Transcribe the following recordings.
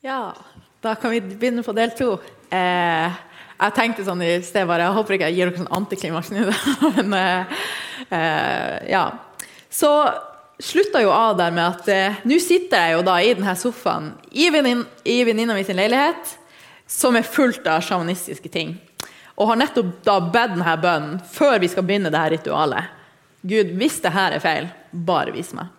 Ja, da kan vi begynne på del to. Eh, jeg tenkte sånn i sted bare, jeg håper ikke jeg gir dere sånn antiklimaks nå, men eh, eh, ja. Så slutta jo av der med at eh, nå sitter jeg jo da i denne sofaen i venninna mi sin leilighet, som er fullt av sjamanistiske ting. Og har nettopp da bedt denne bønnen før vi skal begynne det her ritualet. Gud, hvis det her er feil, bare vis meg.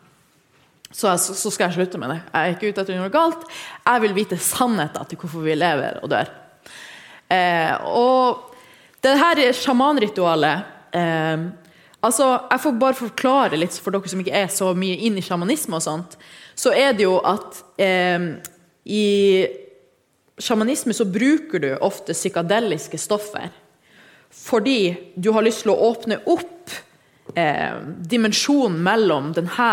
Så, så, skal jeg slutte med det. Jeg er ikke ute etter noe galt. Jeg vil vite sannheten til hvorfor vi lever og dør. Eh, og det her sjamanritualet eh, altså, Jeg får bare forklare litt for dere som ikke er så mye inn i sjamanisme og sånt. Så er det jo at eh, i sjamanisme så bruker du ofte psykadeliske stoffer fordi du har lyst til å åpne opp eh, dimensjonen mellom denne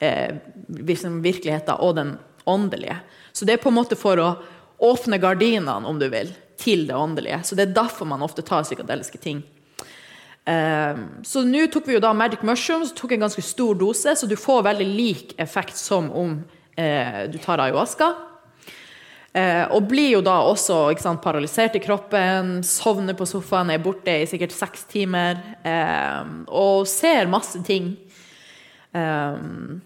eh, virkeligheten og den åndelige. Så det er på en måte for å åpne gardinene, om du vil, til det åndelige. Så det er derfor man ofte tar psykadeliske ting. Eh, så nå tok vi jo da Magic Mushrooms, tok en ganske stor dose, så du får veldig lik effekt som om eh, du tar ayahuasca. Eh, og blir jo da også sant, paralysert i kroppen, sovner på sofaen, er borte i sikkert seks timer. Eh, og ser masse ting. Um,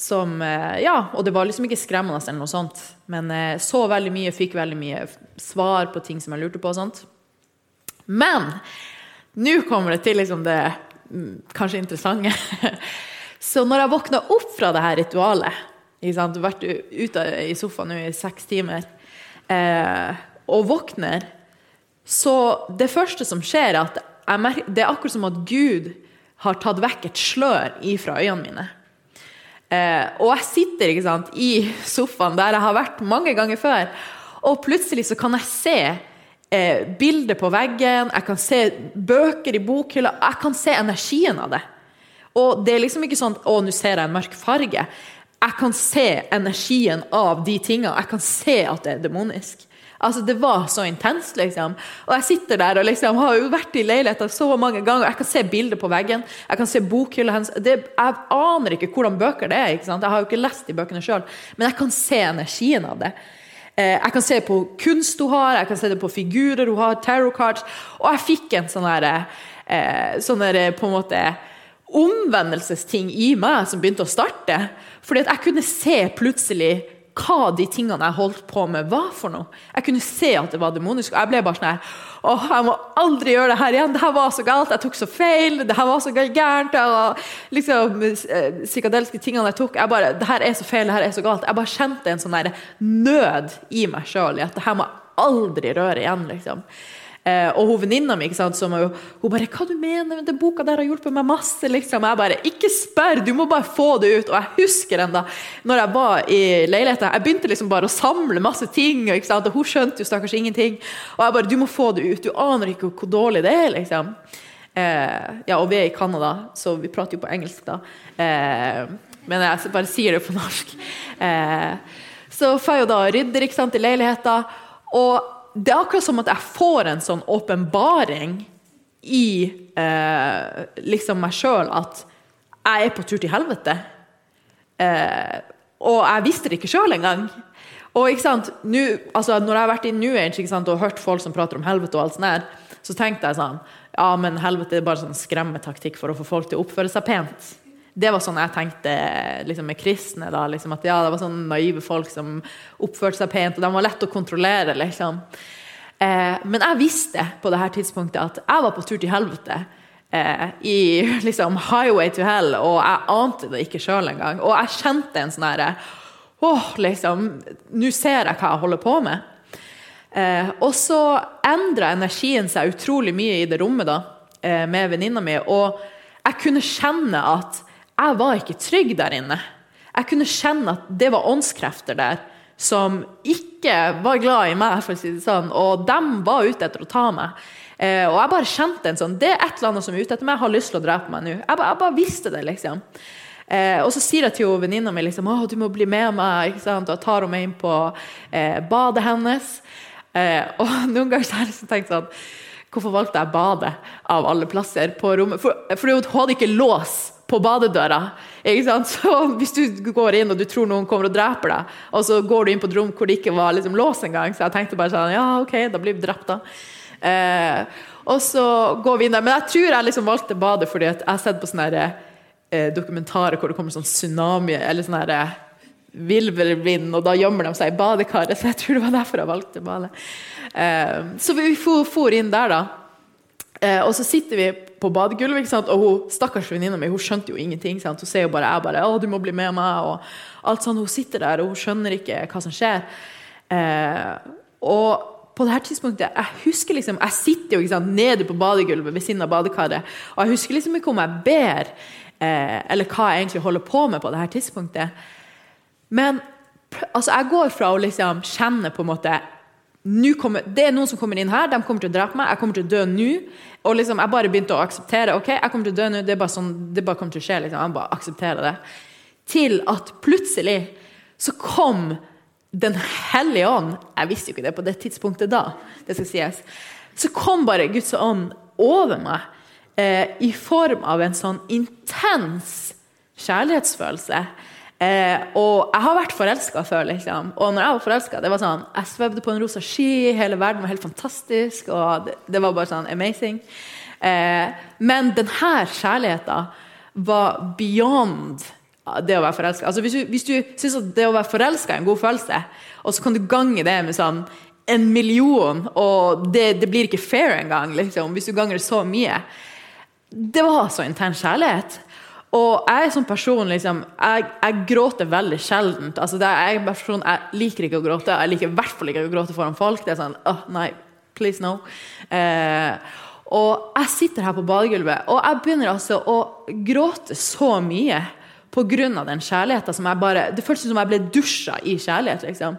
som eh, Ja, og det var liksom ikke skremmende eller noe sånt. Men eh, så veldig mye, fikk veldig mye svar på ting som jeg lurte på og sånt. Men nå kommer det til liksom det mm, kanskje interessante. Så når jeg våkna opp fra det her ritualet ikke sant, Vært ute i sofaen nå i seks timer eh, og våkner, så det første som skjer, er at merker, det er akkurat som at Gud har tatt vekk et slør ifra øynene mine. Eh, og jeg sitter ikke sant, i sofaen der jeg har vært mange ganger før, og plutselig så kan jeg se eh, bilder på veggen, jeg kan se bøker i bokhylla, jeg kan se energien av det. Og det er liksom ikke sånn å, nå ser jeg en mørk farge. Jeg kan se energien av de tingene. Jeg kan se at det er demonisk. Altså, Det var så intenst, liksom. Og jeg sitter der og liksom har jo vært i leiligheten så mange ganger. Jeg kan se bilder på veggen, jeg kan se bokhylla hennes. Jeg aner ikke hvordan bøker det er. Jeg har jo ikke lest de bøkene sjøl, men jeg kan se energien av det. Eh, jeg kan se på kunst hun har, jeg kan se det på figurer hun har, tarot cards. Og jeg fikk en sånn derre eh, sånn her på en måte omvendelsesting i meg som begynte å starte. Fordi at jeg kunne se plutselig hva de tingene jeg holdt på med, var for noe. Jeg kunne se at det var demonisk. og Jeg ble bare sånn her Åh, jeg må aldri gjøre det her igjen. Det her var så galt. Jeg tok så feil. Det her var så gærent. Og liksom, eh, psykadelske tingene jeg tok jeg bare, Det her er så feil, det her er så galt. Jeg bare kjente en sånn nød i meg sjøl i at det her må jeg aldri røre igjen. liksom. Eh, og hun venninna mi som hun, hun bare 'Hva du mener? Den boka der har hjulpet meg masse.' liksom. Jeg bare 'Ikke spør, du må bare få det ut.' Og jeg husker enda når jeg var i leiligheten, jeg begynte liksom bare å samle masse ting, og hun skjønte jo stakkars ingenting. Og jeg bare 'Du må få det ut. Du aner ikke hvor dårlig det er', liksom. Eh, ja, og vi er i Canada, så vi prater jo på engelsk da. Eh, men jeg bare sier det på norsk. Eh, så får jeg jo da rydder ikke sant, i leiligheten. Og det er akkurat som at jeg får en sånn åpenbaring i eh, liksom meg sjøl at jeg er på tur til helvete. Eh, og jeg visste det ikke sjøl engang. Og ikke sant, nu, altså, Når jeg har vært i New Age sant, og hørt folk som prater om helvete, og alt sånt der, så tenkte jeg sånn Ja, men helvete er bare sånn skremmetaktikk for å få folk til å oppføre seg pent. Det var sånn jeg tenkte liksom, med kristne. da, liksom, at ja, Det var sånne naive folk som oppførte seg pent, og de var lett å kontrollere. liksom. Eh, men jeg visste på dette tidspunktet at jeg var på tur til helvete. Eh, I liksom highway to hell, og jeg ante det ikke sjøl engang. Og jeg kjente en sånn herre Åh, liksom Nå ser jeg hva jeg holder på med. Eh, og så endra energien seg utrolig mye i det rommet da, eh, med venninna mi. Og jeg kunne kjenne at jeg var ikke trygg der inne. Jeg kunne kjenne at det var åndskrefter der som ikke var glad i meg, for å si det sånn, og de var ute etter å ta meg. Eh, og jeg bare kjente en sånn Det er et eller annet som er ute etter meg, jeg har lyst til å drepe meg nå. Jeg, jeg, bare visste det, liksom. Eh, og så sier jeg til venninna mi liksom, å, du må bli med meg, ikke sant? og jeg tar henne med inn på eh, badet hennes. Eh, og noen ganger har jeg liksom tenkt sånn Hvorfor valgte jeg badet av alle plasser på rommet? For, for hun hadde ikke lås på badedøra. Så Hvis du går inn og du tror noen kommer og dreper deg, og så går du inn på et rom hvor det ikke var liksom lås engang, så jeg tenkte bare sånn Ja, OK, da blir vi drept, da. Eh, og så går vi inn der. Men jeg tror jeg liksom valgte badet fordi jeg har sett på sånne eh, dokumentarer hvor det kommer sånn tsunami eller sånn eh, virvelvind, og da gjemmer de seg i badekaret. Så jeg tror det var derfor jeg valgte badet. Eh, så vi for, for inn der, da. Eh, og så sitter vi på badegulvet, og hun, stakkars venninna mi hun skjønte jo ingenting. Sant? Hun ser jo bare jeg bare, å, du må bli med meg, og alt sånn. Hun sitter der, og hun skjønner ikke hva som skjer. Eh, og på det her tidspunktet, Jeg husker liksom, jeg sitter jo sant, nede på badegulvet ved siden av badekaret, og jeg husker liksom ikke om jeg ber, eh, eller hva jeg egentlig holder på med på det her tidspunktet. Men altså, jeg går fra å liksom kjenne på en måte kommer, Det er noen som kommer inn her, de kommer til å drepe meg, jeg kommer til å dø nå. Og liksom, jeg bare begynte å akseptere ok, jeg kommer til å dø nå, det er bare sånn, det bare kommer til å skje. liksom, jeg bare aksepterer det. Til at plutselig så kom Den hellige ånd Jeg visste jo ikke det på det tidspunktet da, det skal sies. Så kom bare Guds ånd over meg eh, i form av en sånn intens kjærlighetsfølelse. Eh, og jeg har vært forelska før, liksom. Og når jeg var forelska, det var sånn Jeg svevde på en rosa ski, hele verden var helt fantastisk, og det, det var bare sånn amazing. Eh, men denne kjærligheten var beyond det å være forelska. Altså, hvis du, hvis du syns at det å være forelska er en god følelse, og så kan du gange det med sånn en million, og det, det blir ikke fair engang, liksom, hvis du ganger det så mye Det var så intens kjærlighet. Og jeg er sånn person liksom, jeg, jeg gråter veldig sjeldent. Altså, jeg, jeg liker ikke å gråte. Jeg liker i hvert fall ikke å gråte foran folk. Det er sånn oh, Nei, please no. Eh, og jeg sitter her på badegulvet, og jeg begynner altså å gråte så mye pga. den kjærligheten som jeg bare Det føltes som jeg ble dusja i kjærlighet, liksom.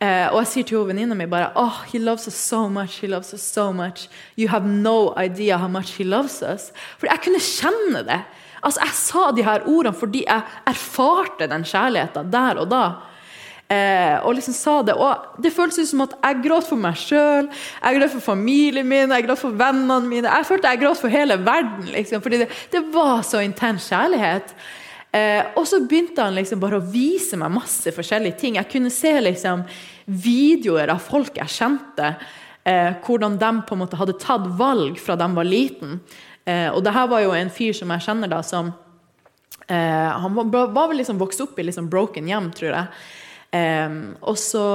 Eh, og jeg sier til venninna mi bare oh, he loves us so much, he loves us so much. You have no idea how much he loves us. For jeg kunne kjenne det. Altså, Jeg sa de her ordene fordi jeg erfarte den kjærligheten der og da. Eh, og liksom sa det, og det føltes som at jeg gråt for meg sjøl, jeg gråt for familien min, jeg gråt for vennene mine. Jeg følte jeg gråt for hele verden, liksom, fordi det, det var så intens kjærlighet. Eh, og så begynte han liksom bare å vise meg masse forskjellige ting. Jeg kunne se liksom videoer av folk jeg kjente, eh, hvordan de på en måte hadde tatt valg fra de var liten. Eh, og det her var jo en fyr som jeg kjenner, da, som eh, Han var, var, vel liksom vokst opp i liksom broken hjem, tror jeg. Eh, og så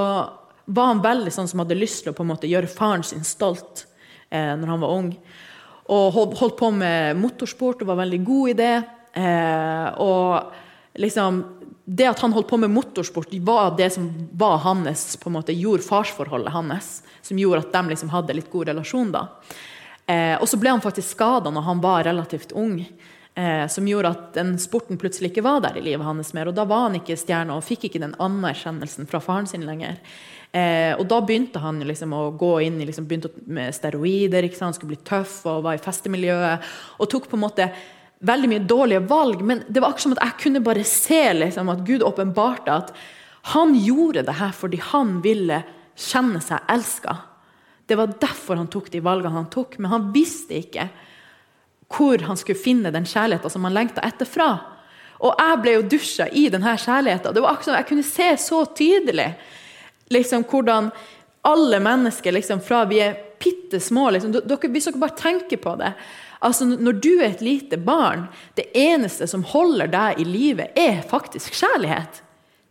var han veldig sånn som hadde lyst til å på en måte gjøre faren sin stolt eh, når han var ung. Og holdt, holdt på med motorsport og var veldig god i det. Eh, og liksom det at han holdt på med motorsport, var det som var hans, på en måte, gjorde farsforholdet hans. Som gjorde at de liksom hadde litt god relasjon. da. Eh, og så ble han faktisk skada når han var relativt ung. Eh, som gjorde at den sporten plutselig ikke var der i livet hans mer. Og da var han ikke stjerne og fikk ikke den anerkjennelsen fra faren sin lenger. Eh, og da begynte han liksom å gå inn liksom, begynte med steroider. Han skulle bli tøff og var i festemiljøet. Og tok på en måte veldig mye dårlige valg. Men det var akkurat som at jeg kunne bare se liksom, at Gud åpenbarte at han gjorde det her fordi han ville kjenne seg elska. Det var derfor han tok de valgene han tok, men han visste ikke hvor han skulle finne den kjærligheten som han lengta etterfra. Og jeg ble jo dusja i denne kjærligheten. Det var akkurat Jeg kunne se så tydelig liksom, hvordan alle mennesker liksom, fra vi er bitte små liksom, Hvis dere bare tenker på det altså Når du er et lite barn, det eneste som holder deg i live, er faktisk kjærlighet.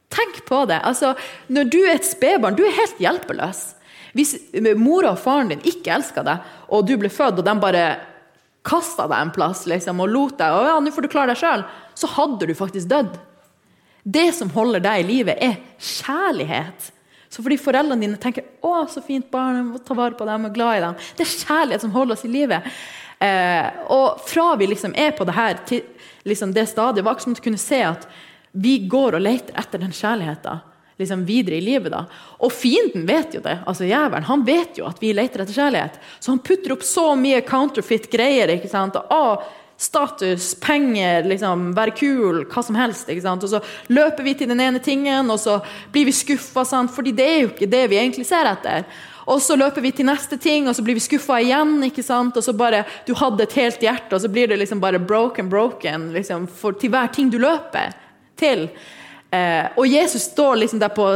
Tenk på det. Altså, når du er et spedbarn, du er helt hjelpeløs. Hvis mora og faren din ikke elska deg, og du ble født, og de bare kasta deg en plass liksom, og lot deg, og ja, nå får du klare deg sjøl, så hadde du faktisk dødd. Det som holder deg i live, er kjærlighet. Så fordi foreldrene dine tenker 'Å, så fint barn, jeg må ta vare på dem og glad i dem', det er kjærlighet som holder oss i live. Eh, og fra vi liksom er på det her til liksom det stadiet, var ikke som å kunne se at vi går og leter etter den kjærligheten liksom videre i livet. da. Og fienden vet jo det. altså Jævelen han vet jo at vi leter etter kjærlighet. Så han putter opp så mye counterfeit greier. ikke sant? Og, status, penger, liksom, være kul, hva som helst. ikke sant? Og så løper vi til den ene tingen, og så blir vi skuffa. Fordi det er jo ikke det vi egentlig ser etter. Og så løper vi til neste ting, og så blir vi skuffa igjen. ikke sant? Og så bare, Du hadde et helt hjerte, og så blir det liksom bare broken, broken liksom, for, til hver ting du løper til. Eh, og Jesus står liksom der på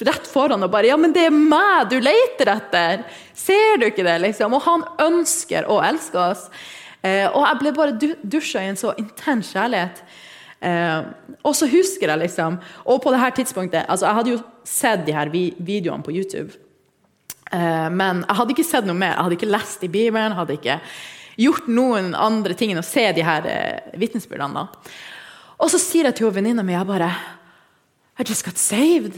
rett foran og bare 'Ja, men det er meg du leter etter!' Ser du ikke det? liksom? Og han ønsker å elske oss. Eh, og jeg ble bare dusja i en så intens kjærlighet. Eh, og så husker jeg liksom Og på det her tidspunktet altså Jeg hadde jo sett de her videoene på YouTube. Eh, men jeg hadde ikke sett noe mer. Jeg hadde ikke lest i Bibelen. hadde ikke gjort noen andre ting enn å se de her eh, vitnesbyrdene. Og så sier jeg til venninna mi jeg bare I just got saved.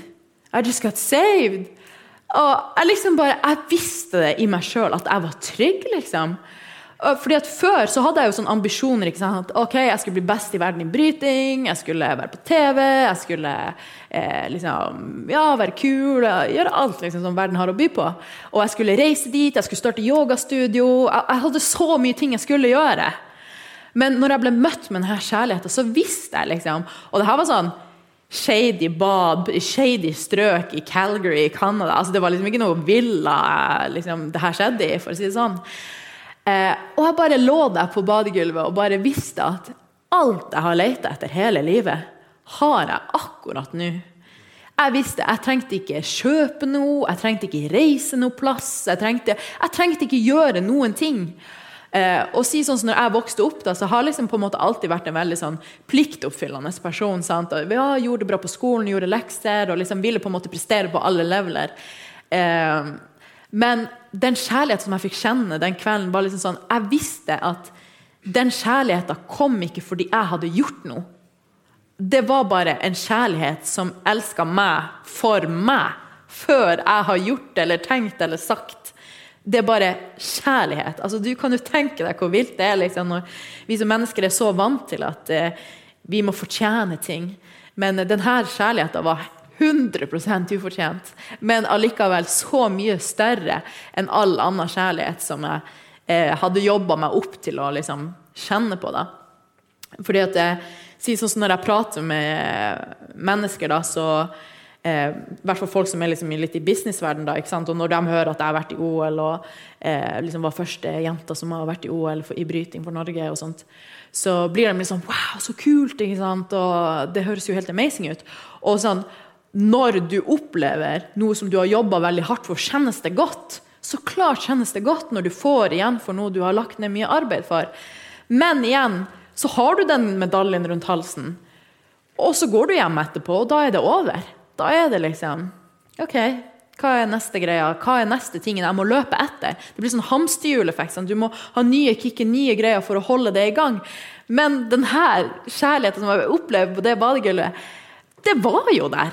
I just got saved. Og jeg liksom bare, jeg visste det i meg sjøl at jeg var trygg, liksom. Fordi at Før så hadde jeg jo sånne ambisjoner. ikke sant? Ok, Jeg skulle bli best i verden i bryting, jeg skulle være på TV, jeg skulle eh, liksom, ja, være kul, gjøre alt liksom, som verden har å by på. Og jeg skulle reise dit, jeg skulle starte yogastudio. Jeg, jeg hadde så mye ting jeg skulle gjøre. Men når jeg ble møtt med denne kjærligheten, så visste jeg liksom Og det her var sånn shady bad, shady strøk i Calgary i Canada. Altså, det var liksom ikke noe villa liksom, det her skjedde i, for å si det sånn. Eh, og jeg bare lå der på badegulvet og bare visste at alt jeg har leita etter hele livet, har jeg akkurat nå. Jeg visste jeg trengte ikke kjøpe noe, jeg trengte ikke reise noe plass. Jeg trengte, jeg trengte ikke gjøre noen ting. Eh, og si sånn som når jeg vokste opp, da, så har liksom på en måte alltid vært en veldig sånn pliktoppfyllende person. sant? Og, ja, gjorde det bra på skolen, gjorde lekser og liksom ville på en måte prestere på alle leveler. Eh, men den kjærligheten som jeg fikk kjenne den kvelden, var liksom sånn Jeg visste at den kjærligheten kom ikke fordi jeg hadde gjort noe. Det var bare en kjærlighet som elska meg for meg, før jeg har gjort eller tenkt eller sagt. Det er bare kjærlighet. Altså, du kan jo tenke deg hvor vilt det er liksom, når vi som mennesker er så vant til at eh, vi må fortjene ting. Men denne kjærligheten var 100% ufortjent, men allikevel så mye større enn all annen kjærlighet som jeg eh, hadde jobba meg opp til å liksom, kjenne på. Da. Fordi at jeg, sånn som Når jeg prater med mennesker, da, så eh, hvert fall folk som er liksom litt i businessverden da, og når de hører at jeg har vært i OL og eh, liksom var første jenta som har vært i OL for, i bryting for Norge, og sånt, så blir de liksom Wow, så kult! Og det høres jo helt amazing ut. Og sånn, når du opplever noe som du har jobba veldig hardt for, kjennes det godt. Så klart kjennes det godt når du får igjen for noe du har lagt ned mye arbeid for. Men igjen så har du den medaljen rundt halsen, og så går du hjem etterpå, og da er det over. Da er det liksom OK, hva er neste greia? Hva er neste tingen jeg må løpe etter? Det blir sånn hamsterhjuleffekt. Sånn. Du må ha nye kicker, nye greier for å holde det i gang. Men denne kjærligheten som jeg opplevde på det badegulvet, det var jo der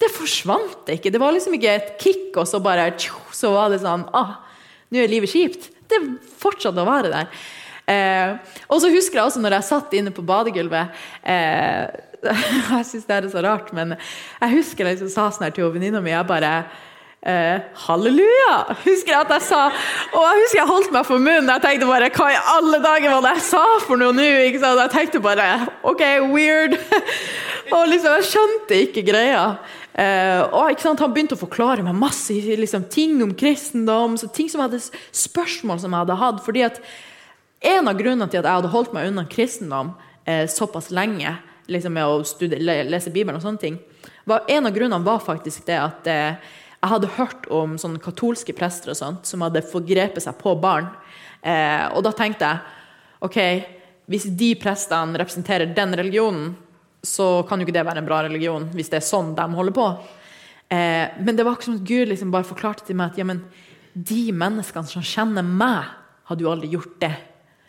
det forsvant ikke. Det var liksom ikke et kick, og så bare så var det sånn ah, Nå er livet kjipt. Det fortsatte å være der. Eh, og så husker jeg også når jeg satt inne på badegulvet eh, Jeg syns det er så rart, men jeg husker jeg liksom sa sånn her til venninna mi. Jeg bare eh, halleluja! Husker jeg at jeg sa. Og jeg husker jeg holdt meg for munnen. Jeg tenkte bare hva i alle dager var det jeg sa for noe nå? Ikke? Jeg tenkte bare OK, weird. og liksom, jeg skjønte ikke greia. Uh, og sant, Han begynte å forklare meg masse liksom, ting om kristendom, ting som hadde spørsmål som jeg hadde hatt. fordi at En av grunnene til at jeg hadde holdt meg unna kristendom uh, såpass lenge, liksom med å studere, lese Bibelen og sånne ting, en av grunnene var faktisk det at uh, jeg hadde hørt om sånne katolske prester og sånt, som hadde forgrepet seg på barn. og da tenkte jeg OK, hvis de prestene representerer den religionen, så kan jo ikke det være en bra religion, hvis det er sånn de holder på. Eh, men det var ikke som at Gud liksom bare forklarte til meg at ja, de menneskene som kjenner meg, hadde jo aldri gjort det.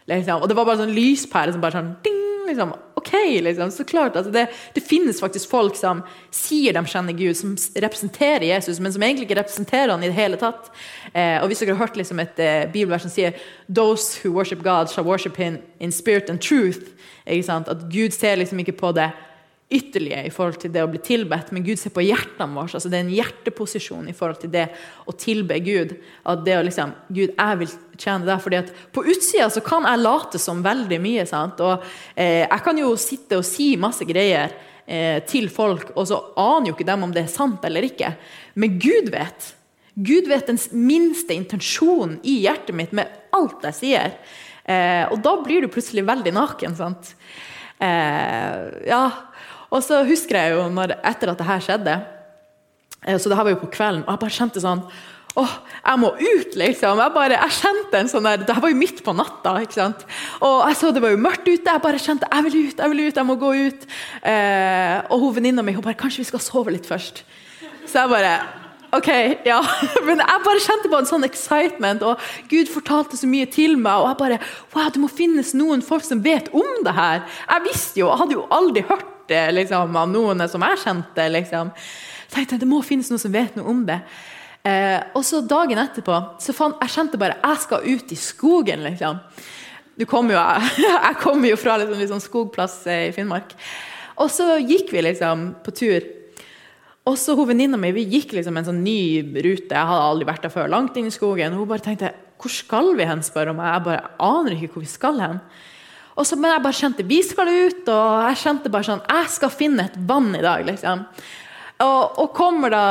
Liksom. Og det var bare sånn lyspære som bare sånn ding, liksom. OK, liksom. Så klart. Altså det, det, finnes faktisk folk som sier de kjenner Gud, som representerer Jesus, men som egentlig ikke representerer han i det hele tatt. Eh, og hvis dere har hørt liksom et eh, bibelvers som sier Those who worship God shall worship him in spirit and truth. At Gud ser liksom ikke på det ytterlige i forhold til det å bli tilbedt, men Gud ser på hjertene våre. altså Det er en hjerteposisjon i forhold til det å tilbe Gud. At det å liksom Gud, jeg vil tjene deg. fordi at på utsida så kan jeg late som veldig mye. sant? Og eh, jeg kan jo sitte og si masse greier eh, til folk, og så aner jo ikke dem om det er sant eller ikke. Men Gud vet. Gud vet den minste intensjonen i hjertet mitt med alt jeg sier. Eh, og da blir du plutselig veldig naken. sant? Eh, ja, Og så husker jeg jo når, etter at det her skjedde eh, Så det her var jo på kvelden, og jeg bare kjente sånn Åh, jeg må ut, liksom. Jeg, bare, jeg kjente en sånn der, Det var jo midt på natta. ikke sant? Og jeg så det var jo mørkt ute. Jeg bare kjente jeg vil ut, jeg vil ut, jeg må gå ut. Eh, og hun venninna mi hun bare Kanskje vi skal sove litt først? Så jeg bare OK, ja. Men jeg bare kjente på en sånn excitement, og Gud fortalte så mye til meg. Og jeg bare Wow, det må finnes noen folk som vet om det her. Jeg visste jo, jeg hadde jo aldri hørt liksom, av noen som jeg kjente. liksom. tenkte jeg det må finnes noen som vet noe om det. Eh, og så dagen etterpå så fant, jeg kjente bare jeg skal ut i skogen. liksom. Kommer jo, jeg kommer jo fra liksom, liksom skogplass i Finnmark. Og så gikk vi liksom på tur. Og så hun venninna mi vi gikk liksom en sånn ny rute. Jeg hadde aldri vært der før. Langt inn i skogen. Og Hun bare tenkte hvor skal vi hen, spør hun meg. Jeg bare aner ikke hvor vi skal hen. Og så, men jeg bare kjente vi skal ut, og jeg kjente bare sånn Jeg skal finne et vann i dag, liksom. Og, og, kommer da,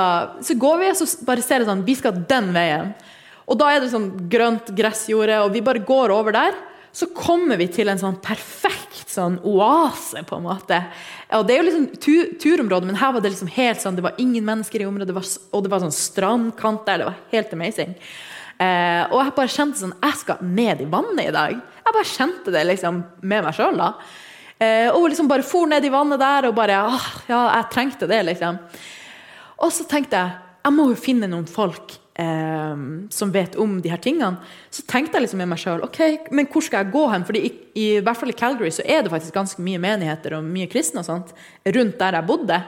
Så går vi, og så bare ser det sånn Vi skal den veien. Og da er det sånn grønt gressjorde, og vi bare går over der. Så kommer vi til en sånn perfekt sånn oase, på en måte. Og Det er jo liksom tu, turområde, men her var det liksom helt sånn, det var ingen mennesker i området, det var, og det var sånn strandkant der. Det var helt amazing. Eh, og jeg bare kjente sånn Jeg skal ned i vannet i dag. Jeg bare kjente det liksom med meg sjøl. Eh, og liksom bare for ned i vannet der og bare ah, Ja, jeg trengte det, liksom. Og så tenkte jeg jeg må jo finne noen folk eh, som vet om de her tingene. Så tenkte jeg liksom med meg sjøl ok, men hvor skal jeg gå hen? Fordi i, i, i, hvert fall i Calgary så er det faktisk ganske mye menigheter og mye kristne og sånt rundt der jeg bodde.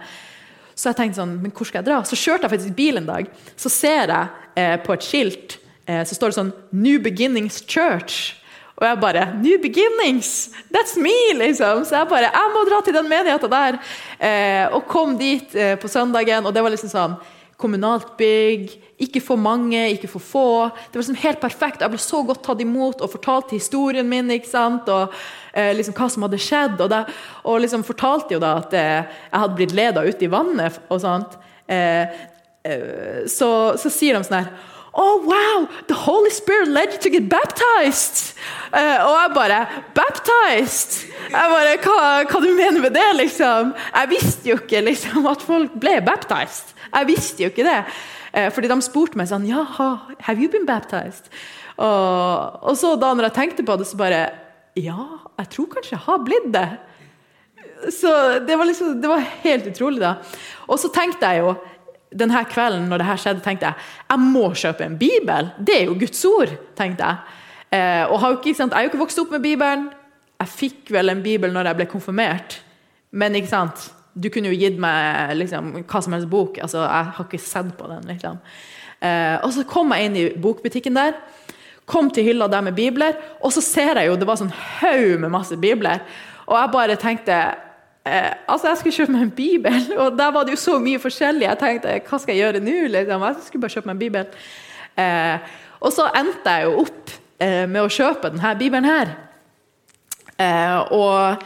Så jeg tenkte sånn, men hvor skal jeg dra? Så kjørte jeg faktisk bil en dag. Så ser jeg eh, på et skilt så står det sånn New Beginnings Church. Og jeg bare New beginnings! That's me! liksom. Så jeg bare Jeg må dra til den menigheten der. Eh, og kom dit eh, på søndagen, og det var liksom sånn kommunalt bygg. Ikke for mange, ikke for få. Det var liksom helt perfekt. Jeg ble så godt tatt imot og fortalte historien min. ikke sant? Og eh, liksom hva som hadde skjedd. Og, det, og liksom fortalte jo da at eh, jeg hadde blitt leda ut i vannet. og sånt. Eh, eh så, så sier de sånn her Oh, wow! The Holy Spirit led you to get baptized! Uh, og jeg bare Baptized? Jeg bare, hva, hva du mener med det, liksom? Jeg visste jo ikke liksom, at folk ble baptized. Jeg visste jo ikke det. Uh, fordi de spurte meg sånn Ja, have you been baptized? Og, og, så da når jeg tenkte på det, så bare Ja, jeg tror kanskje jeg har blitt det. Så det var, liksom, det var helt utrolig, da. Og så tenkte jeg jo denne kvelden når det her skjedde, tenkte jeg jeg må kjøpe en bibel. Det er jo Guds ord, tenkte jeg. Eh, og ikke, Jeg er jo ikke vokst opp med Bibelen. Jeg fikk vel en bibel når jeg ble konfirmert. Men ikke sant, du kunne jo gitt meg liksom, hva som helst bok. altså Jeg har ikke sett på den. liksom. Eh, og så kom jeg inn i bokbutikken der. Kom til hylla der med bibler, og så ser jeg jo det var sånn haug med masse bibler. Og jeg bare tenkte Eh, altså, Jeg skulle kjøpe meg en bibel, og der var det jo så mye forskjellig. Jeg tenkte hva skal jeg gjøre nå? Liksom? Jeg skulle bare kjøpe meg en bibel. Eh, og så endte jeg jo opp eh, med å kjøpe denne bibelen her. Eh, og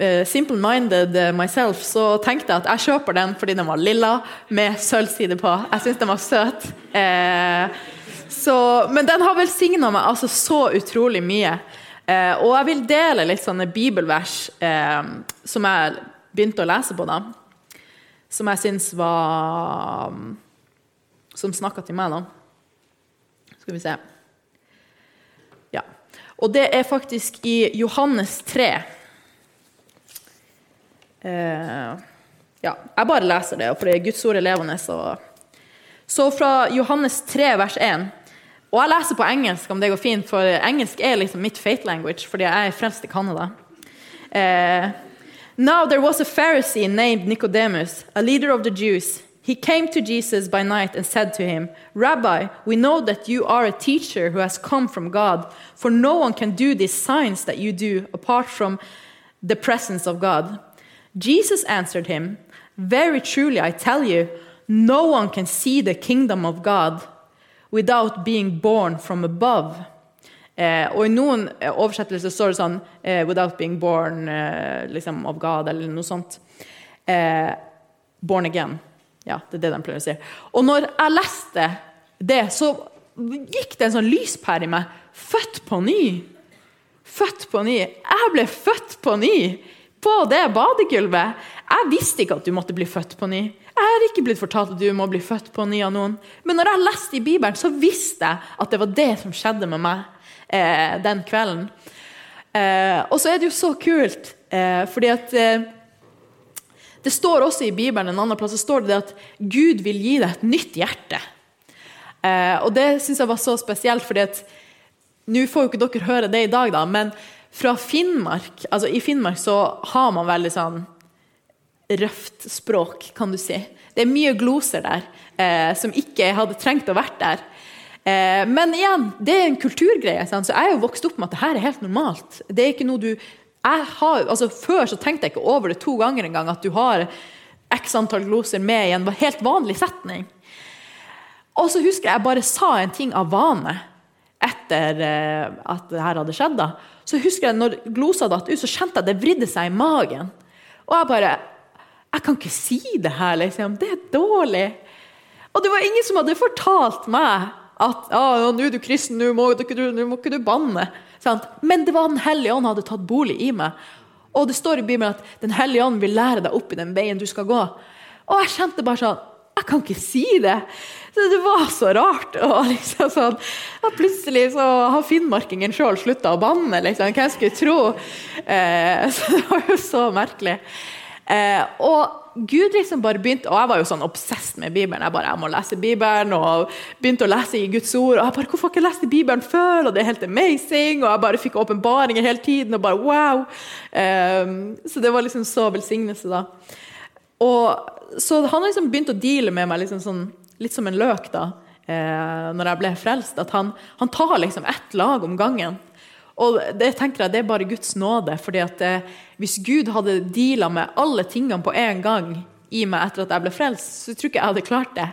eh, simple-minded myself så tenkte jeg at jeg kjøper den fordi den var lilla med sølvside på. Jeg syns den var søt. Eh, så, men den har velsigna meg altså så utrolig mye. Eh, og jeg vil dele litt sånne bibelvers eh, som jeg begynte å lese på, da. Som jeg syns var Som snakka til meg, da. Skal vi se. Ja. Og det er faktisk i Johannes 3. Eh, ja, jeg bare leser det, for det er Guds ord er levende. Så. så fra Johannes 3, vers 1. Og jeg leser på engelsk, om det går fint, for engelsk er liksom mitt fate language, fordi jeg er frelst i Canada. Uh, Now there was a Pharisee named Nicodemus, a leader of the Jews. He came to Jesus by night and said to him, Rabbi, we know that you are a teacher who has come from God, for no one can do these signs that you do apart from the presence of God. Jesus answered him, Very truly, I tell you, no one can see the kingdom of God without being born from above. Eh, og I noen eh, oversettelser står det sånn eh, 'without being born eh, liksom of God', eller noe sånt. Eh, 'Born again'. Ja, det er det de pleier å si. Og når jeg leste det, så gikk det en sånn lyspære i meg. Født på ny. Født på ny. Jeg ble født på ny på det badegulvet. Jeg visste ikke at du måtte bli født på ny. Jeg har ikke blitt fortalt at du må bli født på ny av noen. Men når jeg leste i Bibelen, så visste jeg at det var det som skjedde med meg eh, den kvelden. Eh, og så er det jo så kult, eh, fordi at eh, det står også i Bibelen en annen plass så står det at Gud vil gi deg et nytt hjerte. Eh, og det syns jeg var så spesielt, fordi at nå får jo ikke dere høre det i dag, da, men fra Finnmark altså I Finnmark så har man veldig sånn røft språk, kan du si. Det er mye gloser der eh, som ikke hadde trengt å vært der. Eh, men igjen, det er en kulturgreie. Sant? Så jeg er jo vokst opp med at det her er helt normalt. Det er ikke noe du har, altså Før så tenkte jeg ikke over det to ganger engang, at du har x antall gloser med i en helt vanlig setning. Og så husker jeg jeg bare sa en ting av vane etter eh, at det her hadde skjedd. da. Så husker jeg når glosa datt ut, så kjente jeg det vridde seg i magen. Og jeg bare Jeg kan ikke si det her, liksom. Det er dårlig. Og det var ingen som hadde fortalt meg at ah, 'nå er du kristen, nå må, må, ikke du banne'. Sant? Men det var Den hellige ånd hadde tatt bolig i meg. Og det står i Bibelen at Den hellige ånd vil lære deg opp i den veien du skal gå. Og jeg kjente bare sånn Jeg kan ikke si det! Så det var så rart. Og liksom sånn, at plutselig så har finnmarkingen sjøl slutta å banne. Liksom. Hvem skulle tro? Eh, så det var jo så merkelig. Eh, og Gud liksom bare begynte, og Jeg var jo sånn obsess med Bibelen. Jeg bare, jeg må lese Bibelen, og begynte å lese i Guds ord. og jeg bare, Hvorfor har jeg ikke lest Bibelen før? og Det er helt amazing. Og jeg bare fikk åpenbaringer hele tiden. og bare wow. Eh, så det var liksom så velsignelse, da. Og Så han liksom begynte å deale med meg liksom sånn, litt som en løk da, eh, når jeg ble frelst. At han, han tar liksom ett lag om gangen. Og det tenker jeg det er bare Guds nåde. fordi at eh, Hvis Gud hadde deala med alle tingene på en gang i meg etter at jeg ble frelst, så tror ikke jeg hadde klart det.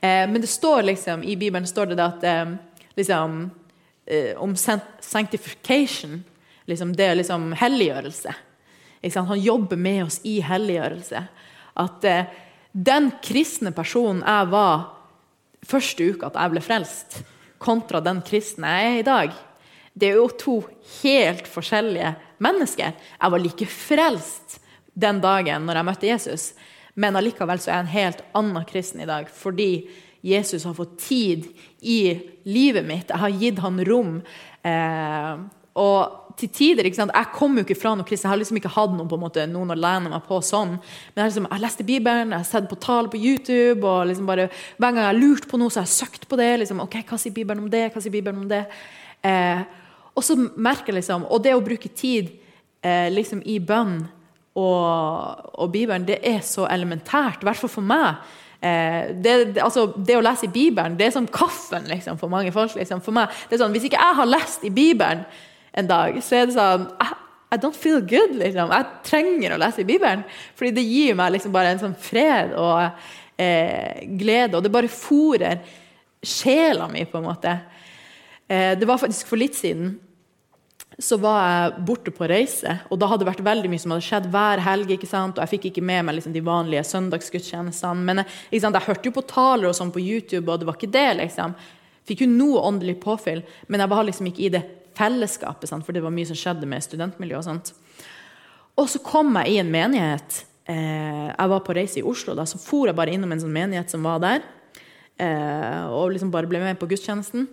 Eh, men det står liksom, i Bibelen står det at eh, liksom, om sanctification. Liksom, det er liksom helliggjørelse. Han jobber med oss i helliggjørelse. At den kristne personen jeg var første uka at jeg ble frelst, kontra den kristne jeg er i dag, det er jo to helt forskjellige mennesker. Jeg var like frelst den dagen når jeg møtte Jesus, men allikevel så er jeg en helt annen kristen i dag fordi Jesus har fått tid i livet mitt. Jeg har gitt han rom. Eh, og til tider ikke sant? Jeg kom jo ikke fra noe kristen. Jeg har liksom ikke hatt noen, på en måte, noen å lene meg på sånn. Men jeg, liksom, jeg leste Bibelen, jeg har sett på tale på YouTube. og liksom bare, Hver gang jeg har lurt på noe, så har jeg søkt på det. liksom, ok, Hva sier Bibelen om det? Hva sier Bibelen om det? Eh, og så merker jeg liksom, og det å bruke tid eh, liksom i bønn og, og, Bibelen, det er så elementært. I hvert fall for meg. Eh, det, det, altså, det, å lese i Bibelen det er som kaffen liksom, for mange folk. Liksom. For meg, det er sånn, Hvis ikke jeg har lest i Bibelen en dag, så er det sånn I, I don't feel good. Liksom. Jeg trenger å lese i Bibelen. Fordi det gir meg liksom bare en sånn fred og eh, glede. Og det bare fòrer sjela mi, på en måte. Eh, det var faktisk for litt siden så var jeg borte på reise, og da hadde det vært veldig mye som hadde skjedd hver helg. ikke sant? Og jeg fikk ikke med meg liksom, de vanlige søndagsgudstjenestene. Men jeg, jeg hørte jo på taler og sånn på YouTube, og det var ikke det, liksom. Fikk jo noe åndelig påfyll, men jeg var liksom ikke i det fellesskapet, sant? for det var mye som skjedde med studentmiljøet og sånt. Og så kom jeg i en menighet. Eh, jeg var på reise i Oslo, da, så for jeg bare innom en sånn menighet som var der. Eh, og liksom bare ble med på gudstjenesten.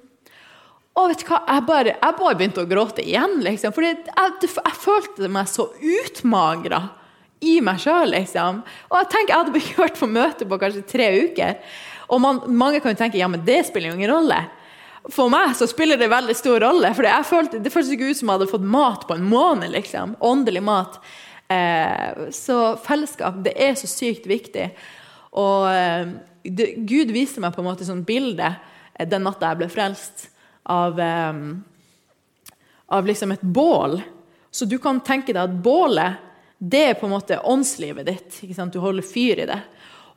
Og vet du hva, jeg bare, jeg bare begynte å gråte igjen, liksom. For jeg, jeg, følte meg så utmagra i meg sjøl, liksom. Og jeg tenker jeg hadde blitt hørt på møte på kanskje tre uker. Og man, mange kan jo tenke ja, men det spiller jo ingen rolle. For meg så spiller det veldig stor rolle. For jeg følte, det føltes ikke ut som jeg hadde fått mat på en måned. liksom, Åndelig mat. Eh, så fellesskap, det er så sykt viktig. Og eh, det, Gud viste meg på en måte sånn bilde eh, den natta jeg ble frelst av, av liksom et bål. Så du kan tenke deg at bålet det er på en måte åndslivet ditt. Du holder fyr i det.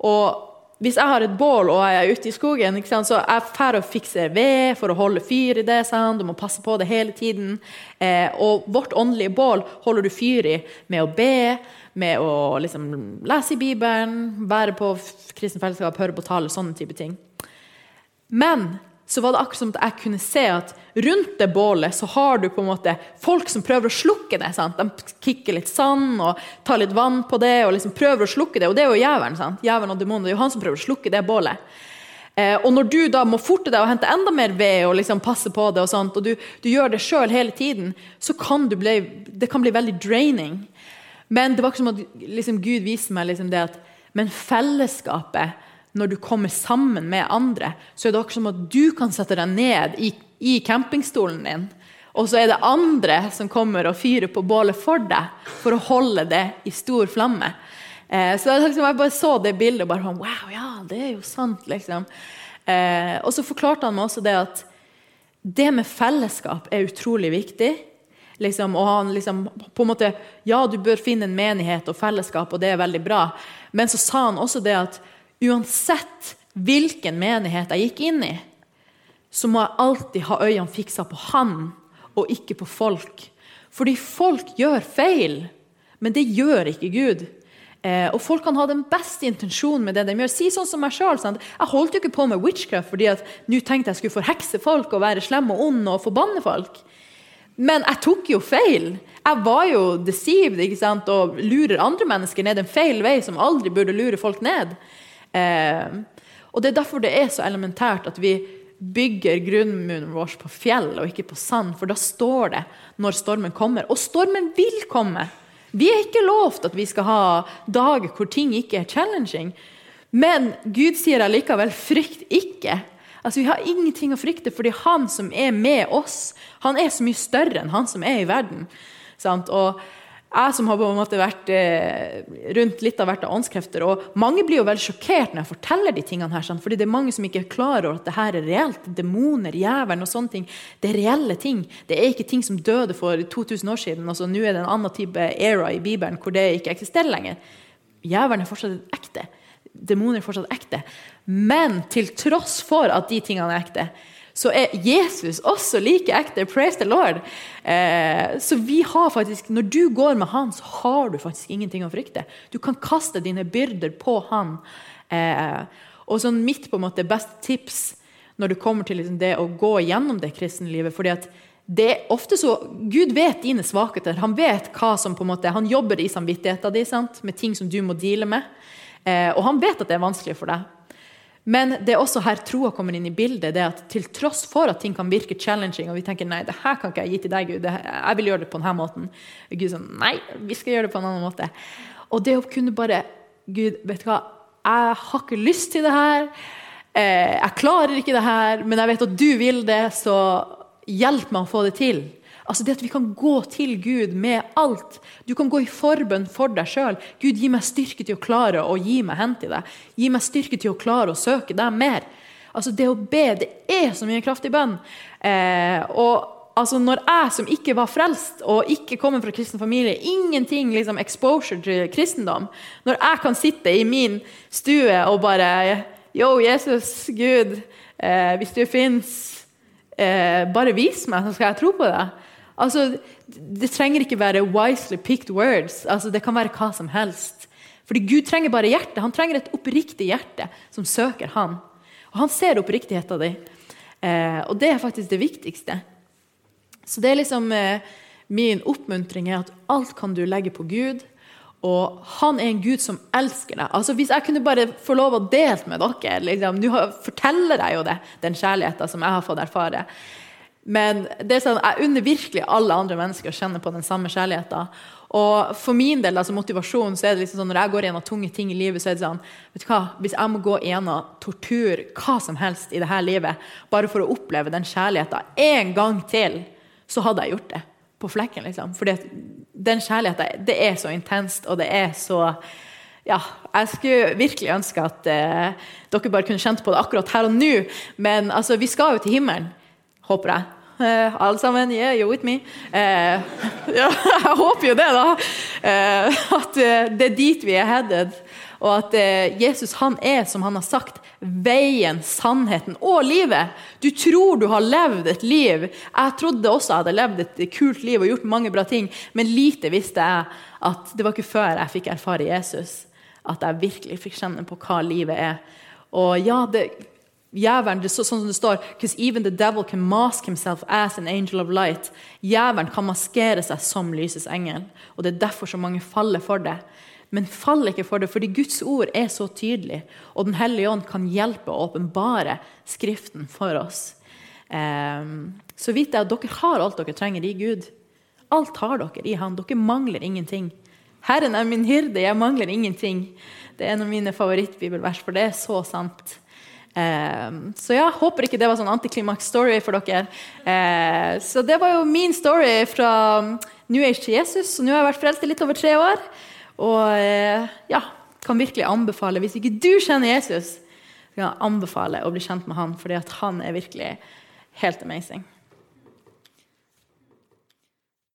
Og hvis jeg har et bål og jeg er ute i skogen, så jeg drar og fikser ved for å holde fyr i det. Sant? Du må passe på det hele tiden. Eh, og vårt åndelige bål holder du fyr i med å be, med å liksom, lese i Bibelen, være på kristen fellesskap, høre på tale, sånne type ting Men så var det akkurat som at jeg kunne se at rundt det bålet så har du på en måte folk som prøver å slukke det. sant? De kikker litt sand og tar litt vann på det og liksom prøver å slukke det. Og det er jo jævelen. sant? Jævelen og demonen, det er jo han som prøver å slukke det bålet. Eh, og når du da må forte deg og hente enda mer ved og liksom passe på det, og sånt, og du, du gjør det sjøl hele tiden, så kan bli, det kan bli veldig draining. Men det var ikke som at liksom, Gud viste meg liksom det at Men fellesskapet når du kommer sammen med andre, så er det akkurat som at du kan sette deg ned i, i campingstolen din, og så er det andre som kommer og fyrer på bålet for deg for å holde det i stor flamme. Eh, så liksom, jeg bare så det bildet og bare sånn Wow, ja, det er jo sant, liksom. Eh, og så forklarte han meg også det at det med fellesskap er utrolig viktig. Liksom, og han liksom, på en måte, Ja, du bør finne en menighet og fellesskap, og det er veldig bra. Men så sa han også det at uansett hvilken menighet jeg gikk inn i, så må jeg alltid ha øynene fiksa på han og ikke på folk. Fordi folk gjør feil, men det gjør ikke Gud. Eh, og Folk kan ha den beste intensjonen med det de gjør. Si sånn som meg sjøl. Jeg holdt jo ikke på med witchcraft fordi at nå tenkte jeg skulle forhekse folk og være slem og ond og forbanne folk. Men jeg tok jo feil. Jeg var jo deceived og lurer andre mennesker ned en feil vei som aldri burde lure folk ned. Eh, og Det er derfor det er så elementært at vi bygger grunnmuren vår på fjell og ikke på sand, for da står det når stormen kommer. Og stormen vil komme. Vi er ikke lovt at vi skal ha dager hvor ting ikke er challenging. Men Gud sier allikevel 'frykt ikke'. Altså, Vi har ingenting å frykte, fordi han som er med oss, han er så mye større enn han som er i verden. Sant? Og jeg som har på en måte vært eh, rundt litt av hvert av åndskrefter. Og mange blir jo veldig sjokkert når jeg forteller de tingene her. fordi det er mange som ikke er klar over at det her er reelt. Demoner, jævelen og sånne ting. Det er reelle ting. Det er ikke ting som døde for 2000 år siden. Altså, nå er det en annen type era i Bibelen hvor det ikke eksisterer lenger. Jævelen er fortsatt ekte. Demoner er fortsatt ekte. Men til tross for at de tingene er ekte, så er Jesus også like ekte. Praise the Lord. Eh, så vi har faktisk, når du går med han, så har du faktisk ingenting å frykte. Du kan kaste dine byrder på han. Eh, og sånn mitt på en måte beste tips når det kommer til liksom det å gå gjennom det kristne livet, fordi at det er ofte så, Gud vet dine svakheter. Han vet hva som på en måte, han jobber i samvittigheten din med ting som du må deale med. Eh, og han vet at det er vanskelig for deg. Men det er også her troa kommer inn i bildet. det at Til tross for at ting kan virke challenging, og vi tenker nei, det her kan ikke jeg gi til deg, Gud, jeg vil gjøre det på denne måten. Gud sånn, nei, vi skal gjøre det på en annen måte. Og det å kunne bare Gud, vet du hva, jeg har ikke lyst til det her. Eh, jeg klarer ikke det her, men jeg vet at du vil det, så hjelp meg å få det til. Altså det at vi kan gå til Gud med alt. Du kan gå i forbønn for deg sjøl. Gud, gi meg styrke til å klare å gi meg hen til deg. Gi meg styrke til å klare å søke deg mer. Altså Det å be, det er så mye kraft i bønn. Eh, og altså når jeg som ikke var frelst og ikke kommer fra kristen familie, ingenting liksom exposure til kristendom Når jeg kan sitte i min stue og bare Yo, Jesus, Gud, eh, hvis du fins, eh, bare vis meg, så skal jeg tro på deg. Altså, det trenger ikke være wisely picked words. Altså, det kan være hva som helst. Fordi Gud trenger bare hjertet. Han trenger et oppriktig hjerte som søker han. Og han ser oppriktigheten din. Eh, og det er faktisk det viktigste. Så det er liksom eh, min oppmuntring er at alt kan du legge på Gud. Og han er en Gud som elsker deg. Altså Hvis jeg kunne bare få lov å dele med dere liksom, Nå forteller jeg jo det, den kjærligheten som jeg har fått erfare. Men det er sånn, jeg unner virkelig alle andre mennesker å kjenne på den samme kjærligheten. Og for min del, altså motivasjon, så er det liksom sånn, når jeg går gjennom tunge ting i livet, så er det sånn vet du hva, Hvis jeg må gå gjennom tortur, hva som helst i dette livet, bare for å oppleve den kjærligheten en gang til, så hadde jeg gjort det. På flekken, liksom. For den kjærligheten, det er så intenst, og det er så ja, jeg skulle virkelig ønske at eh, dere bare kunne kjent på det akkurat her og nå. Men altså, vi skal jo til himmelen. Håper jeg. Eh, alle sammen, yeah, you're with me. Eh, ja, jeg håper jo det, da. Eh, at det er dit vi er headed. Og at Jesus han er, som han har sagt, veien, sannheten og livet. Du tror du har levd et liv. Jeg trodde også jeg hadde levd et kult liv og gjort mange bra ting, men lite visste jeg at det var ikke før jeg fikk erfare Jesus, at jeg virkelig fikk kjenne på hva livet er. Og ja, det Jævelen, det er så, sånn som det står Because even the devil can mask himself as an angel of light. Jævelen kan maskere seg som lysets engel. Og Det er derfor så mange faller for det. Men fall ikke for det, fordi Guds ord er så tydelig. Og Den hellige ånd kan hjelpe å åpenbare Skriften for oss. Um, så vit at dere har alt dere trenger i Gud. Alt har dere i Han. Dere mangler ingenting. Herren er min hyrde, jeg mangler ingenting. Det er en av mine favorittbibelvers, for det er så sant. Um, så jeg håper ikke det var sånn antiklimaks-story for dere. Uh, så det var jo min story fra New Age til Jesus. Så nå har jeg vært frelst i litt over tre år. Og uh, ja, kan virkelig anbefale, hvis ikke du kjenner Jesus, kan jeg anbefale å bli kjent med han, fordi han er virkelig helt amazing.